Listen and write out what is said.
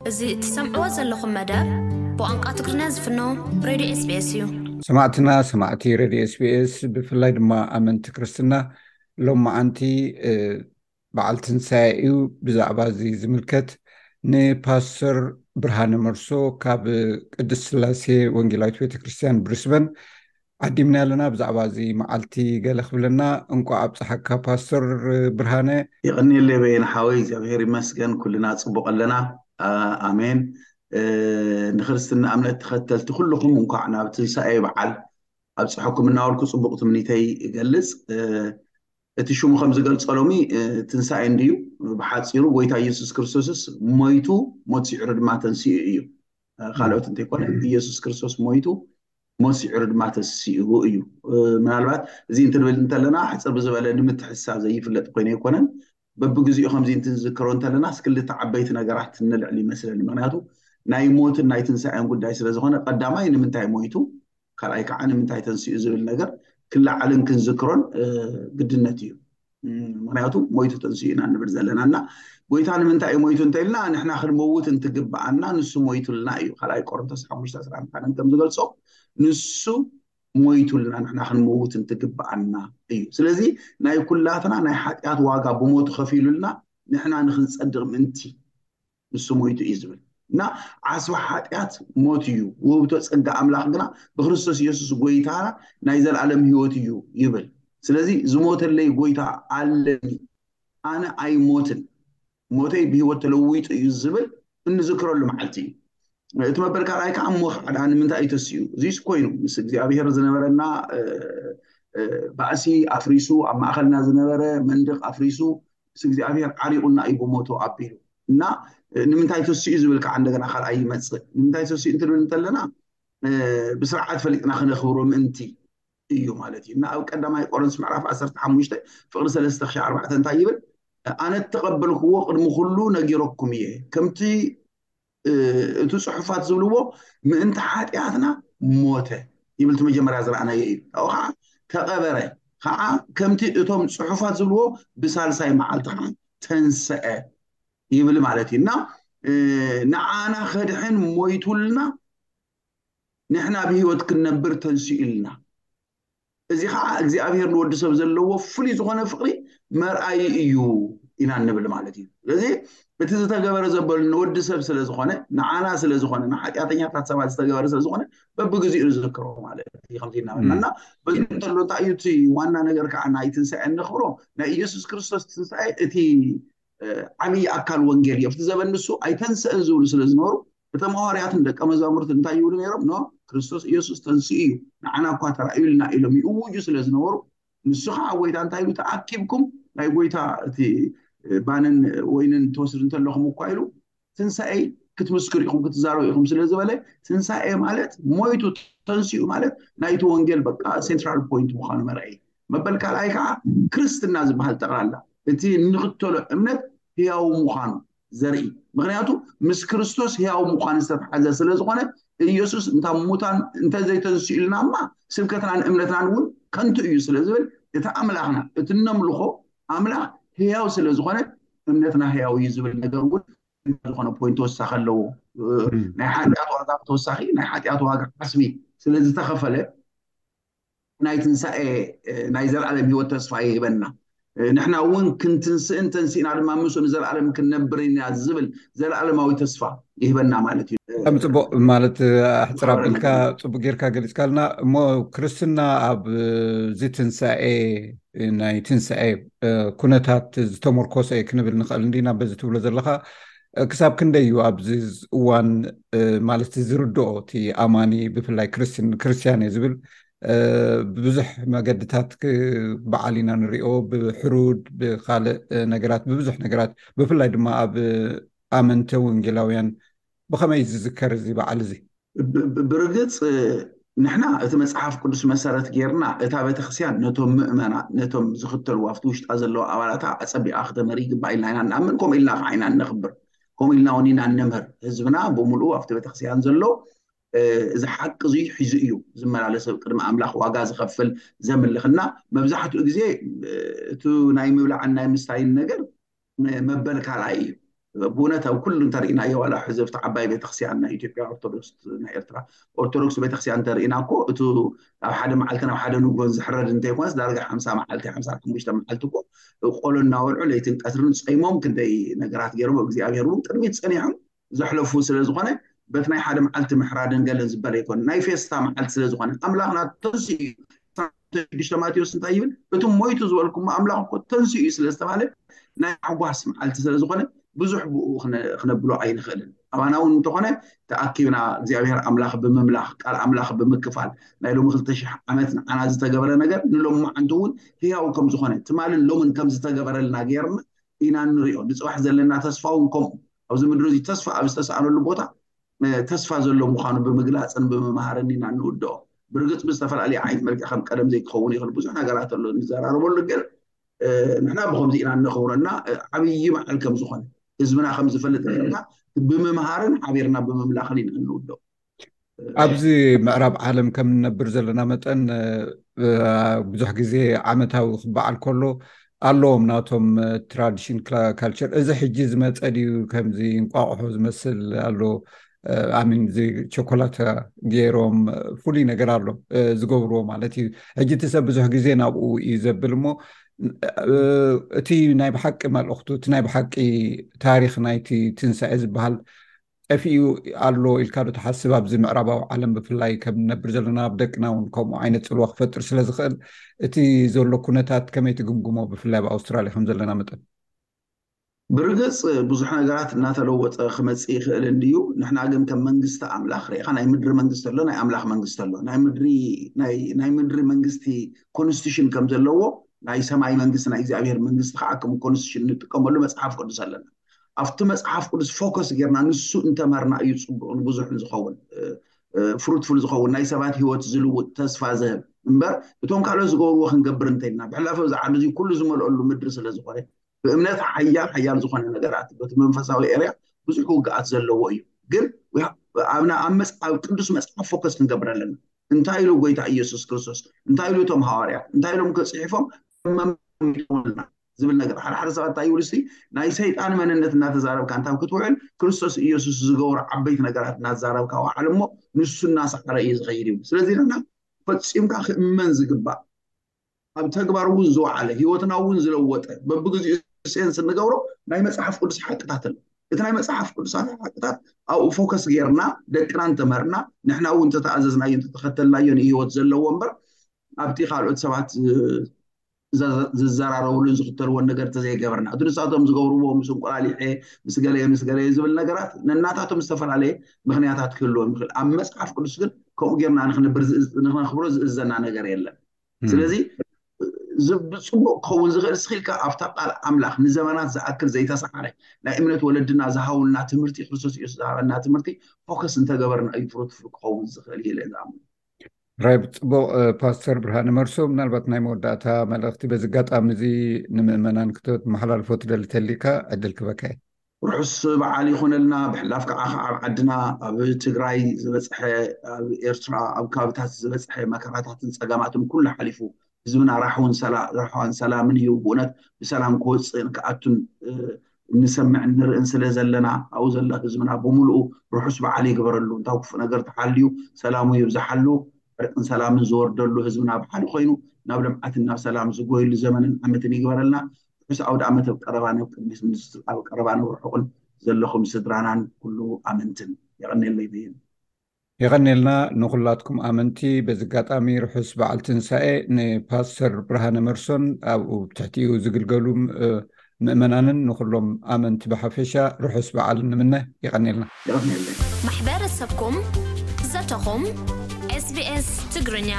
እዚ እትሰምዕዎ ዘለኹም መደብ ብቋንቋ ትግርኛ ዝፍኖ ብሬድዮ ኤስቢኤስ እዩ። ሰማዕትና ሰማዕቲ ሬድዮ ኤስቢኤስ ብፍላይ ድማ ኣመንቲ ክርስትና ሎም መዓንቲ በዓል ትንሳኤ እዩ ብዛዕባ እዚ ዝምልከት ንፓስተር ብርሃነ መርሶ ካብ ቅድስት ስላሴ ወንጌላዊት ቤተክርስትያን ብሪስበን ዓዲምና ኣለና ብዛዕባ እዚ መዓልቲ ገለ ክብለና እንቋዕ ኣብፀሓካ ፓስተር ብርሃነ። የቐንየለይ በየነ ሓወይ እግዚኣብሔር ይመስገን ኩልና ጽቡቕ ኣለና ኣሜን ንክርስትና እምነት ተኸተልቲ ኩልኹም እንኳዕ ናብ ትንሳኤ በዓል ኣብፀሐኩም እናበልኩ ጽቡቕ ትምኒተይ እገልጽ እቲ ሽሙ ከም ዝገልጾ ሎሚ ትንሳኤ እንድዩ ብሓፂሩ ጎይታ ኢየሱስ ክርስቶስስ ሞይቱ ሞት ስዒሩ ድማ ተንስኡ እዩ ካልኦት እንተይኮነ ኢየሱስ ክርስቶስ ሞይቱ እሞ ሲዕሩ ድማ ተሲኢቡ እዩ። ምናልባት እዚ እንትንብል እንተለና ሕፅር ብዝበለ ንምትሕስሳብ ዘይፍለጥ ኮይኑ ኣይኮነን። በብግዚኡ ከምዚ እንትንዝክሮ እንተለና ክልተ ዓበይቲ ነገራት ንልዕል ይመስለኒ። ምክንያቱ ናይ ሞትን ናይ ትንሳኤን ጉዳይ ስለዝኾነ ቀዳማይ ንምንታይ ሞይቱ ካልኣይ ከዓ ንምንታይ ተንሲኡ ዝብል ነገር ክለዓልን ክንዝክሮን ግድነት እዩ። ምክንያቱ ሞይቱ ተንስኡ ኢና ንብል ዘለና እና ጎይታ ንምንታይ እዩ ሞይቱ እንተኢልና ንሕና ክንመውት እንትግብኣና ንሱ ሞይቱልና እዩ ካልኣይ ቆሮንቶስ ሓሙሽተ ዕስራ ሓደን ከም ዝገልጾ ንሱ ሞይቱልና ንሕና ክንመውት እንትግብኣና እዩ ስለዚ ናይ ኩላትና ናይ ሓጢኣት ዋጋ ብሞቱ ከፊሉልና ንሕና ንክንጸድቕ ምእንቲ ንሱ ሞይቱ እዩ ዝብል እና ዓስቢ ሓጢኣት ሞት እዩ ውህብቶ ፀጋ ኣምላኽ ግና ብክርስቶስ ኢየሱስ ጎይታና ናይ ዘለኣለም ህይወት እዩ ይብል ስለዚ ዝሞተለይ ጎይታ ኣለኒ ኣነ ኣይሞትን ሞተይ ብህይወት ተለዊጡ እዩ ዝብል እንዝክረሉ መዓልቲ እዩ እቲ መበል ካልኣይ ከዓ እሞ ካዕዳ ንምንታይ እዩ ተስኡ እዚስ ኮይኑ ምስ እግዚኣብሄር ዝነበረና ባእሲ ኣፍሪሱ ኣብ ማእኸልና ዝነበረ መንድቕ ኣፍሪሱ ምስ እግዚኣብሔር ዓሪቁና እዩ ብሞቱ ኣቢሉ እና ንምንታይ ተሲኡ ዝብል ከዓ እንደገና ካልኣይ ይመፅእ ንምንታይ ተሲኡ እንትንብል እንተለና ብስርዓት ፈሊጥና ክነክብሮ ምእንቲ እዩ ማለት እዩ እና ኣብ ቀዳማይ ቆረንስ ምዕራፍ 15 ፍቅሪ 3 ክሻ 4 እንታይ ይብል ኣነ እተቐበልክዎ ቅድሚ ኩሉ ነጊረኩም እየ ከምቲ እቲ ፅሑፋት ዝብልዎ ምእንቲ ሓጢኣትና ሞተ ይብል እቲ መጀመርያ ዝረኣናዮ እዩ ካብኡ ከዓ ተቐበረ ከዓ ከምቲ እቶም ፅሑፋት ዝብልዎ ብሳልሳይ መዓልቲ ከዓ ተንስአ ይብል ማለት እዩ እና ንዓና ከድሕን ሞይቱልና ንሕና ብህይወት ክንነብር ተንስኡልና እዚ ከዓ እግዚኣብሔር ንወዲ ሰብ ዘለዎ ፍሉይ ዝኾነ ፍቅሪ መርኣዩ እዩ ኢና ንብል ማለት እዩ ስለዚ እቲ ዝተገበረ ዘበሉ ንወዲ ሰብ ስለ ዝኾነ ንዓና ስለ ዝኾነ ንሓጢኣተኛታት ሰባት ዝተገበረ ስለ ዝኾነ በብግዚኡ ንዘክሮ ማለት እዩ ከምዚ እናበልና እና በዚ እንተሎ እንታይ እዩ እቲ ዋና ነገር ከዓ ናይ ትንሳኤ እንኽብሮ ናይ ኢየሱስ ክርስቶስ ትንሳኤ እቲ ዓብዪ ኣካል ወንጌል እዩ ኣብቲ ዘበን ንሱ ኣይተንስእን ዝብሉ ስለ ዝነበሩ እቶም ሃዋርያትን ደቀ መዛሙርትን እንታይ ይብሉ ነይሮም ኖ ክርስቶስ ኢየሱስ ተንስኡ እዩ ንዓና እኳ ተራእዩልና ኢሎም ይእውጁ ስለ ዝነበሩ ንሱ ከዓ ጎይታ እንታይ ኢሉ ተኣኪብኩም ናይ ጎይታ እቲ ባንን ወይንን ትወስድ እንተለኹም እኳ ኢሉ ትንሳኤ ክትምስክር ኢኹም ክትዛረቡ ኢኹም ስለ ዝበለ ትንሳኤ ማለት ሞይቱ ተንስኡ ማለት ናይቲ ወንጌል በቃ ሴንትራል ፖይንት ምዃኑ መርአይ መበል ካልኣይ ከዓ ክርስትና ዝበሃል ጠቕላላ እቲ እንኽተሎ እምነት ህያው ምዃኑ ዘርኢ ምክንያቱ ምስ ክርስቶስ ህያው ምዃን ዝተተሓዘ ስለ ዝኾነ ኢየሱስ እንታ ሙታን እንተዘይተንስኡልና እማ ስብከትናን እምነትናን እውን ከንቱ እዩ ስለ ዝብል እቲ ኣምላኽና እቲ እነምልኾ ኣምላኽ ህያው ስለ ዝኾነ እምነትና ህያው እዩ ዝብል ነገር እውን ዝኾነ ፖይንት ተወሳኺ ኣለዎ ናይ ሓጢኣት ዋጋ ተወሳኺ ናይ ሓጢኣት ዋጋ ዓስቢ ስለ ዝተኸፈለ ናይ ትንሳኤ ናይ ዘልኣለም ህይወት ተስፋ ይህበና ንሕና እውን ክንትንስእን ተንሲእና ድማ ምስ ንዘልኣለም ክንነብርን ኢና ዝብል ዘለኣለማዊ ተስፋ ይህበና ማለት እዩ ብጣዕሚ ፅቡቅ ማለት ኣሕፅር ኣቢልካ ፅቡቅ ጌርካ ገሊፅካልና እሞ ክርስትና ኣብዚ ትንሳኤ ናይ ትንሳኤ ኩነታት ዝተመርኮሰ እዩ ክንብል ንኽእል እንዲና በዚ ትብሎ ዘለካ ክሳብ ክንደይ እዩ ኣብዚ እዋን ማለት ዝርድኦ እቲ ኣማኒ ብፍላይ ክርስትያን እየ ዝብል ብብዙሕ መገድታት በዓል ኢና ንሪኦ ብሕሩድ ብካልእ ነገራት ብብዙሕ ነገራት ብፍላይ ድማ ኣብ ኣመንተ ወንጌላውያን ብከመይ ዝዝከር እዚ በዓል እዚ ብርግጽ ንሕና እቲ መጽሓፍ ቅዱስ መሰረት ጌርና እታ ቤተክርስቲያን ነቶም ምእመና ነቶም ዝኽተልዎ ኣብቲ ውሽጣ ዘለዉ ኣባላታ ኣጸቢቓ ክተምህር ይግባእ ኢልና ኢና ንኣምን ከምኡ ኢልና ከዓ ኢና እነኽብር ከምኡ ኢልና እውን ኢና እነምህር ህዝብና ብምልኡ ኣብቲ ቤተክርስቲያን ዘሎ እዚ ሓቂ እዙይ ሒዙ እዩ ዝመላለስ ኣብ ቅድሚ ኣምላኽ ዋጋ ዝኸፍል ዘምልኽና መብዛሕትኡ ግዜ እቲ ናይ ምብላዕን ናይ ምስታይን ነገር መበል ካልኣይ እዩ ብእውነት ኣብ ኩሉ እንተርእናዮ ዋላ ሕዚ ኣብቲ ዓባይ ቤተክርስቲያን ናይ ኢትዮጵያ ኦርቶዶክስ ናይ ኤርትራ ኦርቶዶክስ ቤተክርስቲያን እንተርእና እኮ እቲ ኣብ ሓደ መዓልቲ ናብ ሓደ ንጎን ዝሕረድ እንተይኮነስ ዳርጋ ሓምሳ መዓልቲ ሓምሳ ሓሙሽተ መዓልቲ እኮ ቆሎ እናበልዑ ለይትን ቀትርን ፀይሞም ክንደይ ነገራት ገይሮም እግዚኣብሔር እውን ቅድሚት ፀኒሖም ዘሕለፉ ስለ ዝኾነ በቲ ናይ ሓደ መዓልቲ ምሕራድን ገለን ዝበለ ኣይኮነን ናይ ፌስታ መዓልቲ ስለ ዝኾነ ኣምላኽና ተንስኡ እዩ ሽዱሽተ ማቴዎስ እንታይ ይብል እቲ ሞይቱ ዝበልኩሞ ኣምላኽ እኮ ተንስኡ እዩ ስለ ዝተባሃለ ናይ ሓጓስ መዓልቲ ስለ ዝኾነ ብዙሕ ብኡ ክነብሎ ኣይንኽእልን ኣባና እውን እንተኾነ ተኣኪብና እግዚኣብሔር ኣምላኽ ብምምላኽ ቃል ኣምላኽ ብምክፋል ናይ ሎሚ ክልተ ሽሕ ዓመት ንዓና ዝተገበረ ነገር ንሎሚ መዓንቲ እውን ህያው ከም ዝኾነ ትማልን ሎምን ከም ዝተገበረልና ገይርና ኢና ንሪኦ ንፅባሕ ዘለና ተስፋ እውን ከምኡ ኣብዚ ምድሪ እዚ ተስፋ ኣብ ዝተሰኣነሉ ቦታ ተስፋ ዘሎ ምዃኑ ብምግላፅን ብምምሃርን ኢና እንውድኦ ብርግፅ ብዝተፈላለየ ዓይነት መልክዕ ከም ቀደም ዘይክኸውን ይኽእል ብዙሕ ነገራት ኣሎ ንዘራረበሉ ግን ንሕና ብከምዚ ኢና እነኽብረና ዓብዪ በዓል ከም ዝኾነ ህዝብና ከም ዝፈልጥ ጌርና ብምምሃርን ሓቢርና ብምምላኽን ኢና እንውድኦ ኣብዚ ምዕራብ ዓለም ከም ንነብር ዘለና መጠን ብዙሕ ግዜ ዓመታዊ ክበዓል ከሎ ኣለዎም ናቶም ትራዲሽን ካልቸር እዚ ሕጂ ዝመፀ ድዩ ከምዚ እንቋቑሖ ዝመስል ኣሎ ኣሚን እዚ ቸኮላታ ገይሮም ፍሉይ ነገር ኣሎ ዝገብርዎ ማለት እዩ ሕጂ እቲ ሰብ ብዙሕ ግዜ ናብኡ እዩ ዘብል እሞ እቲ ናይ ብሓቂ መልእኽቱ እቲ ናይ ብሓቂ ታሪክ ናይቲ ትንሳኤ ዝበሃል ጠፊኡ ኣሎ ኢልካ ዶ ትሓስብ ኣብዚ ምዕራባዊ ዓለም ብፍላይ ከም ነብር ዘለና ኣብ ደቅና እውን ከምኡ ዓይነት ፅልዋ ክፈጥር ስለ ዝኽእል እቲ ዘሎ ኩነታት ከመይ ትግምግሞ ብፍላይ ኣብ ኣውስትራልያ ከም ዘለና መጠን ብርግፅ ብዙሕ ነገራት እናተለወጠ ክመፅእ ይኽእል እንድዩ ንሕና ግን ከም መንግስቲ ኣምላኽ ርኢኻ ናይ ምድሪ መንግስቲ ኣሎ ናይ ኣምላኽ መንግስቲ ኣሎ ናይ ምድሪ ናይ ምድሪ መንግስቲ ኮንስቲሽን ከም ዘለዎ ናይ ሰማይ መንግስቲ ናይ እግዚኣብሔር መንግስቲ ከዓ ከም ኮንስቲሽን ንጥቀመሉ መፅሓፍ ቅዱስ ኣለና ኣብቲ መጽሓፍ ቅዱስ ፎከስ ጌርና ንሱ እንተማርና እዩ ጽቡቕን ብዙሕን ዝኸውን ፍሩትፉል ዝኸውን ናይ ሰባት ህይወት ዝልውጥ ተስፋ ዝህብ እምበር እቶም ካልኦት ዝገብርዎ ክንገብር እንተይልና ብሕላፈ እዚ ዓዱ እዚ ኩሉ ዝመልአሉ ምድሪ ስለ ዝኾነ ብእምነት ሓያል ሓያል ዝኾነ ነገራት በቲ መንፈሳዊ ኤርያ ብዙሕ ውግኣት ዘለዎ እዩ ግን ኣብና ኣብ ቅዱስ መጽሓፍ ፎከስ ክንገብር ኣለና እንታይ ኢሉ ጎይታ ኢየሱስ ክርስቶስ እንታይ ኢሉ እቶም ሃዋርያት እንታይ ኢሎም ክጽሒፎም መምና ዝብል ነገር ሓደ ሓደ ሰባት እንታይ ይብሉ እስቲ ናይ ሰይጣን መንነት እናተዛረብካ እንታይ ክትውዕል ክርስቶስ ኢየሱስ ዝገብሮ ዓበይቲ ነገራት እናዛረብካ ውዓል እሞ ንሱ እናሰዓረ እዩ ዝኸይድ ይብሉ ስለዚ ድማ ፈፂምካ ክእመን ዝግባእ ኣብ ተግባር እውን ዝወዓለ ህይወትና እውን ዝለወጠ በብግዚኡ ሴንስ እንገብሮ ናይ መፅሓፍ ቅዱስ ሓቅታት ኣሎ እቲ ናይ መፅሓፍ ቅዱሳት ሓቅታት ኣብኡ ፎከስ ጌርና ደቅና እንተምህርና ንሕና እውን ተተኣዘዝናዮ እንተተኸተልናዮ ንህይወት ዘለዎ እምበር ኣብቲ ካልኦት ሰባት ዝዘራረብሉን ዝኽተልዎን ነገር እንተዘይገበርና እቲ ንሳቶም ዝገብርዎ ምስ እንቁላሊሐ ምስ ገለየ ምስ ገለየ ዝብል ነገራት ነናታቶም ዝተፈላለየ ምክንያታት ክህልዎም ይኽእል ኣብ መፅሓፍ ቅዱስ ግን ከምኡ ጌርና ንክነኽብሮ ዝእዘና ነገር የለን ስለዚ ብፅቡቅ ክኸውን ዝኽእል ስኺልካ ኣብታ ቃል ኣምላኽ ንዘመናት ዝኣክል ዘይተሰዓረ ናይ እምነት ወለድና ዝሃውና ትምህርቲ ክርስቶስ ኢየሱስ ዝሃበና ትምህርቲ ፎከስ እንተገበርና እዩ ፍሩትፉል ክኸውን ዝኽእል ኢለ ዝኣምኑ ራይብ ፅቡቅ ፓስተር ብርሃነ መርሶ ምናልባት ናይ መወዳእታ መልእኽቲ በዚ ኣጋጣሚ እዚ ንምእመናን ክትመሓላልፎ ትደሊ ተሊካ ዕድል ክበካ እየ ርሑስ በዓል ይኹነልና ብሕላፍ ከዓ ከዓ ኣብ ዓድና ኣብ ትግራይ ዝበፅሐ ኣብ ኤርትራ ኣብ ከባቢታት ዝበፅሐ መከራታትን ፀገማትን ኩሉ ሓሊፉ ህዝብና ራሕውን ራሕዋን ሰላምን እዩ ብእውነት ብሰላም ክወፅእን ክኣቱን እንሰምዕን ንርእን ስለ ዘለና ኣብኡ ዘሎ ህዝብና ብምልኡ ርሑስ በዓል ይግበረሉ እንታብ ክፉእ ነገር ተሓልዩ ሰላሙ ይብዛሓሉ ዕርቅን ሰላምን ዝወርደሉ ህዝብና ኣብ ሓደ ኮይኑ ናብ ልምዓትን ናብ ሰላም ዝጎይሉ ዘመንን ዓመትን ይግበረልና ርሑስ ኣውደ ዓመት ኣብ ቀረባን ኣብ ቅድሚት ኣብ ቀረባን ኣብ ርሑቕን ዘለኹም ስድራናን ኩሉ ኣመንትን የቐኔለይ በይን የቐኔልና ንኹላትኩም ኣመንቲ በዚ ኣጋጣሚ ርሑስ በዓል ትንሳኤ ንፓስተር ብርሃነ መርሶን ኣብኡ ብትሕቲኡ ዝግልገሉ ምእመናንን ንኹሎም ኣመንቲ ብሓፈሻ ርሑስ በዓል ንምነ የቐኔልና። ማሕበረሰብኩም ዘተኹም SBS ትግርኛ።